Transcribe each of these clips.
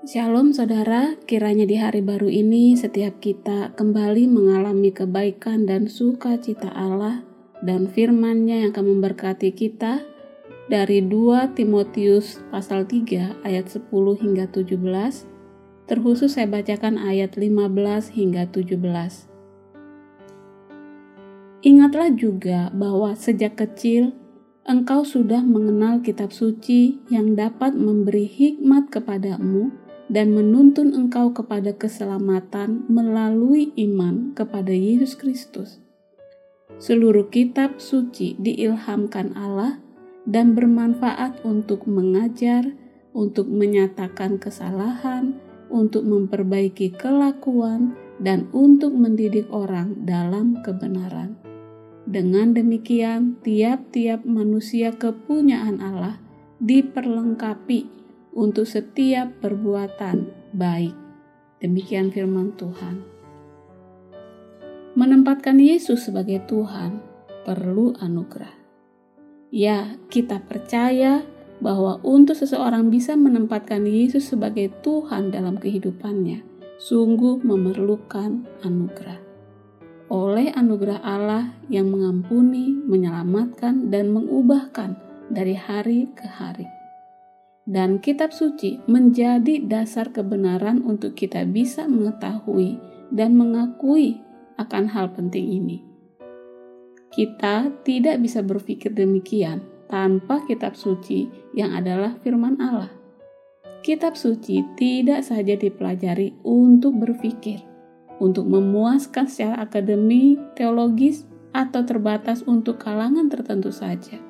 Shalom saudara, kiranya di hari baru ini setiap kita kembali mengalami kebaikan dan sukacita Allah dan firman-Nya yang akan memberkati kita dari 2 Timotius pasal 3 ayat 10 hingga 17. Terkhusus saya bacakan ayat 15 hingga 17. Ingatlah juga bahwa sejak kecil engkau sudah mengenal kitab suci yang dapat memberi hikmat kepadamu dan menuntun engkau kepada keselamatan melalui iman kepada Yesus Kristus. Seluruh kitab suci diilhamkan Allah dan bermanfaat untuk mengajar, untuk menyatakan kesalahan, untuk memperbaiki kelakuan, dan untuk mendidik orang dalam kebenaran dengan demikian, tiap-tiap manusia kepunyaan Allah diperlengkapi untuk setiap perbuatan baik. Demikian firman Tuhan. Menempatkan Yesus sebagai Tuhan perlu anugerah. Ya, kita percaya bahwa untuk seseorang bisa menempatkan Yesus sebagai Tuhan dalam kehidupannya, sungguh memerlukan anugerah oleh anugerah Allah yang mengampuni, menyelamatkan, dan mengubahkan dari hari ke hari. Dan kitab suci menjadi dasar kebenaran untuk kita bisa mengetahui dan mengakui akan hal penting ini. Kita tidak bisa berpikir demikian tanpa kitab suci yang adalah firman Allah. Kitab suci tidak saja dipelajari untuk berpikir, untuk memuaskan secara akademi, teologis, atau terbatas untuk kalangan tertentu saja,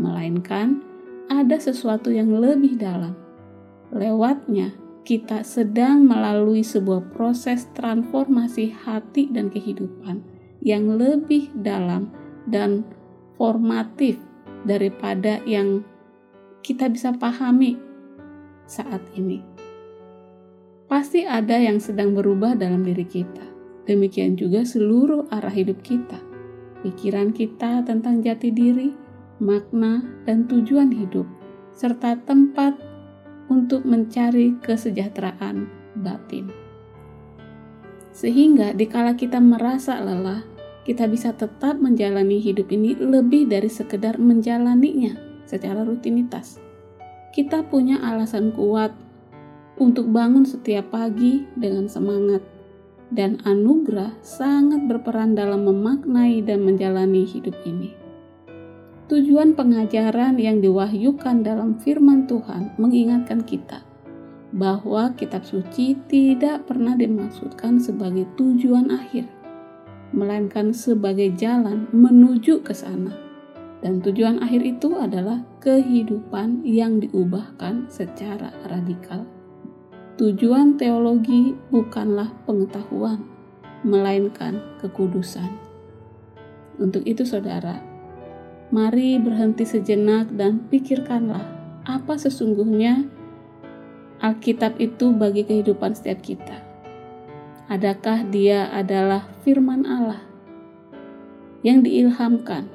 melainkan ada sesuatu yang lebih dalam. Lewatnya, kita sedang melalui sebuah proses transformasi hati dan kehidupan yang lebih dalam dan formatif daripada yang kita bisa pahami saat ini pasti ada yang sedang berubah dalam diri kita. Demikian juga seluruh arah hidup kita. Pikiran kita tentang jati diri, makna, dan tujuan hidup, serta tempat untuk mencari kesejahteraan batin. Sehingga dikala kita merasa lelah, kita bisa tetap menjalani hidup ini lebih dari sekedar menjalaninya secara rutinitas. Kita punya alasan kuat untuk bangun setiap pagi dengan semangat, dan anugerah sangat berperan dalam memaknai dan menjalani hidup ini. Tujuan pengajaran yang diwahyukan dalam firman Tuhan mengingatkan kita bahwa kitab suci tidak pernah dimaksudkan sebagai tujuan akhir, melainkan sebagai jalan menuju ke sana. Dan tujuan akhir itu adalah kehidupan yang diubahkan secara radikal. Tujuan teologi bukanlah pengetahuan, melainkan kekudusan. Untuk itu, saudara, mari berhenti sejenak dan pikirkanlah apa sesungguhnya Alkitab itu bagi kehidupan setiap kita. Adakah dia adalah firman Allah yang diilhamkan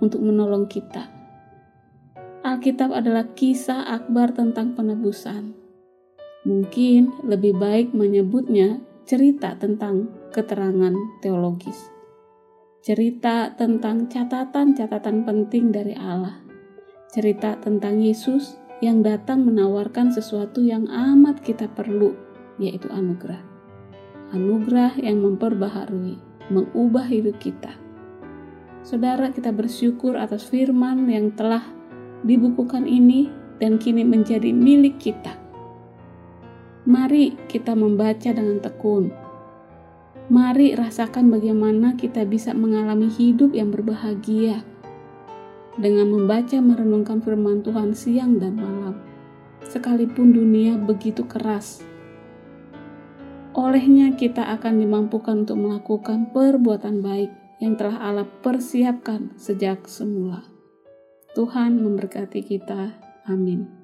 untuk menolong kita? Alkitab adalah kisah akbar tentang penebusan Mungkin lebih baik menyebutnya cerita tentang keterangan teologis. Cerita tentang catatan-catatan penting dari Allah. Cerita tentang Yesus yang datang menawarkan sesuatu yang amat kita perlu, yaitu anugerah. Anugerah yang memperbaharui, mengubah hidup kita. Saudara, kita bersyukur atas firman yang telah dibukukan ini dan kini menjadi milik kita Mari kita membaca dengan tekun. Mari rasakan bagaimana kita bisa mengalami hidup yang berbahagia dengan membaca merenungkan firman Tuhan siang dan malam, sekalipun dunia begitu keras. Olehnya kita akan dimampukan untuk melakukan perbuatan baik yang telah Allah persiapkan sejak semula. Tuhan memberkati kita. Amin.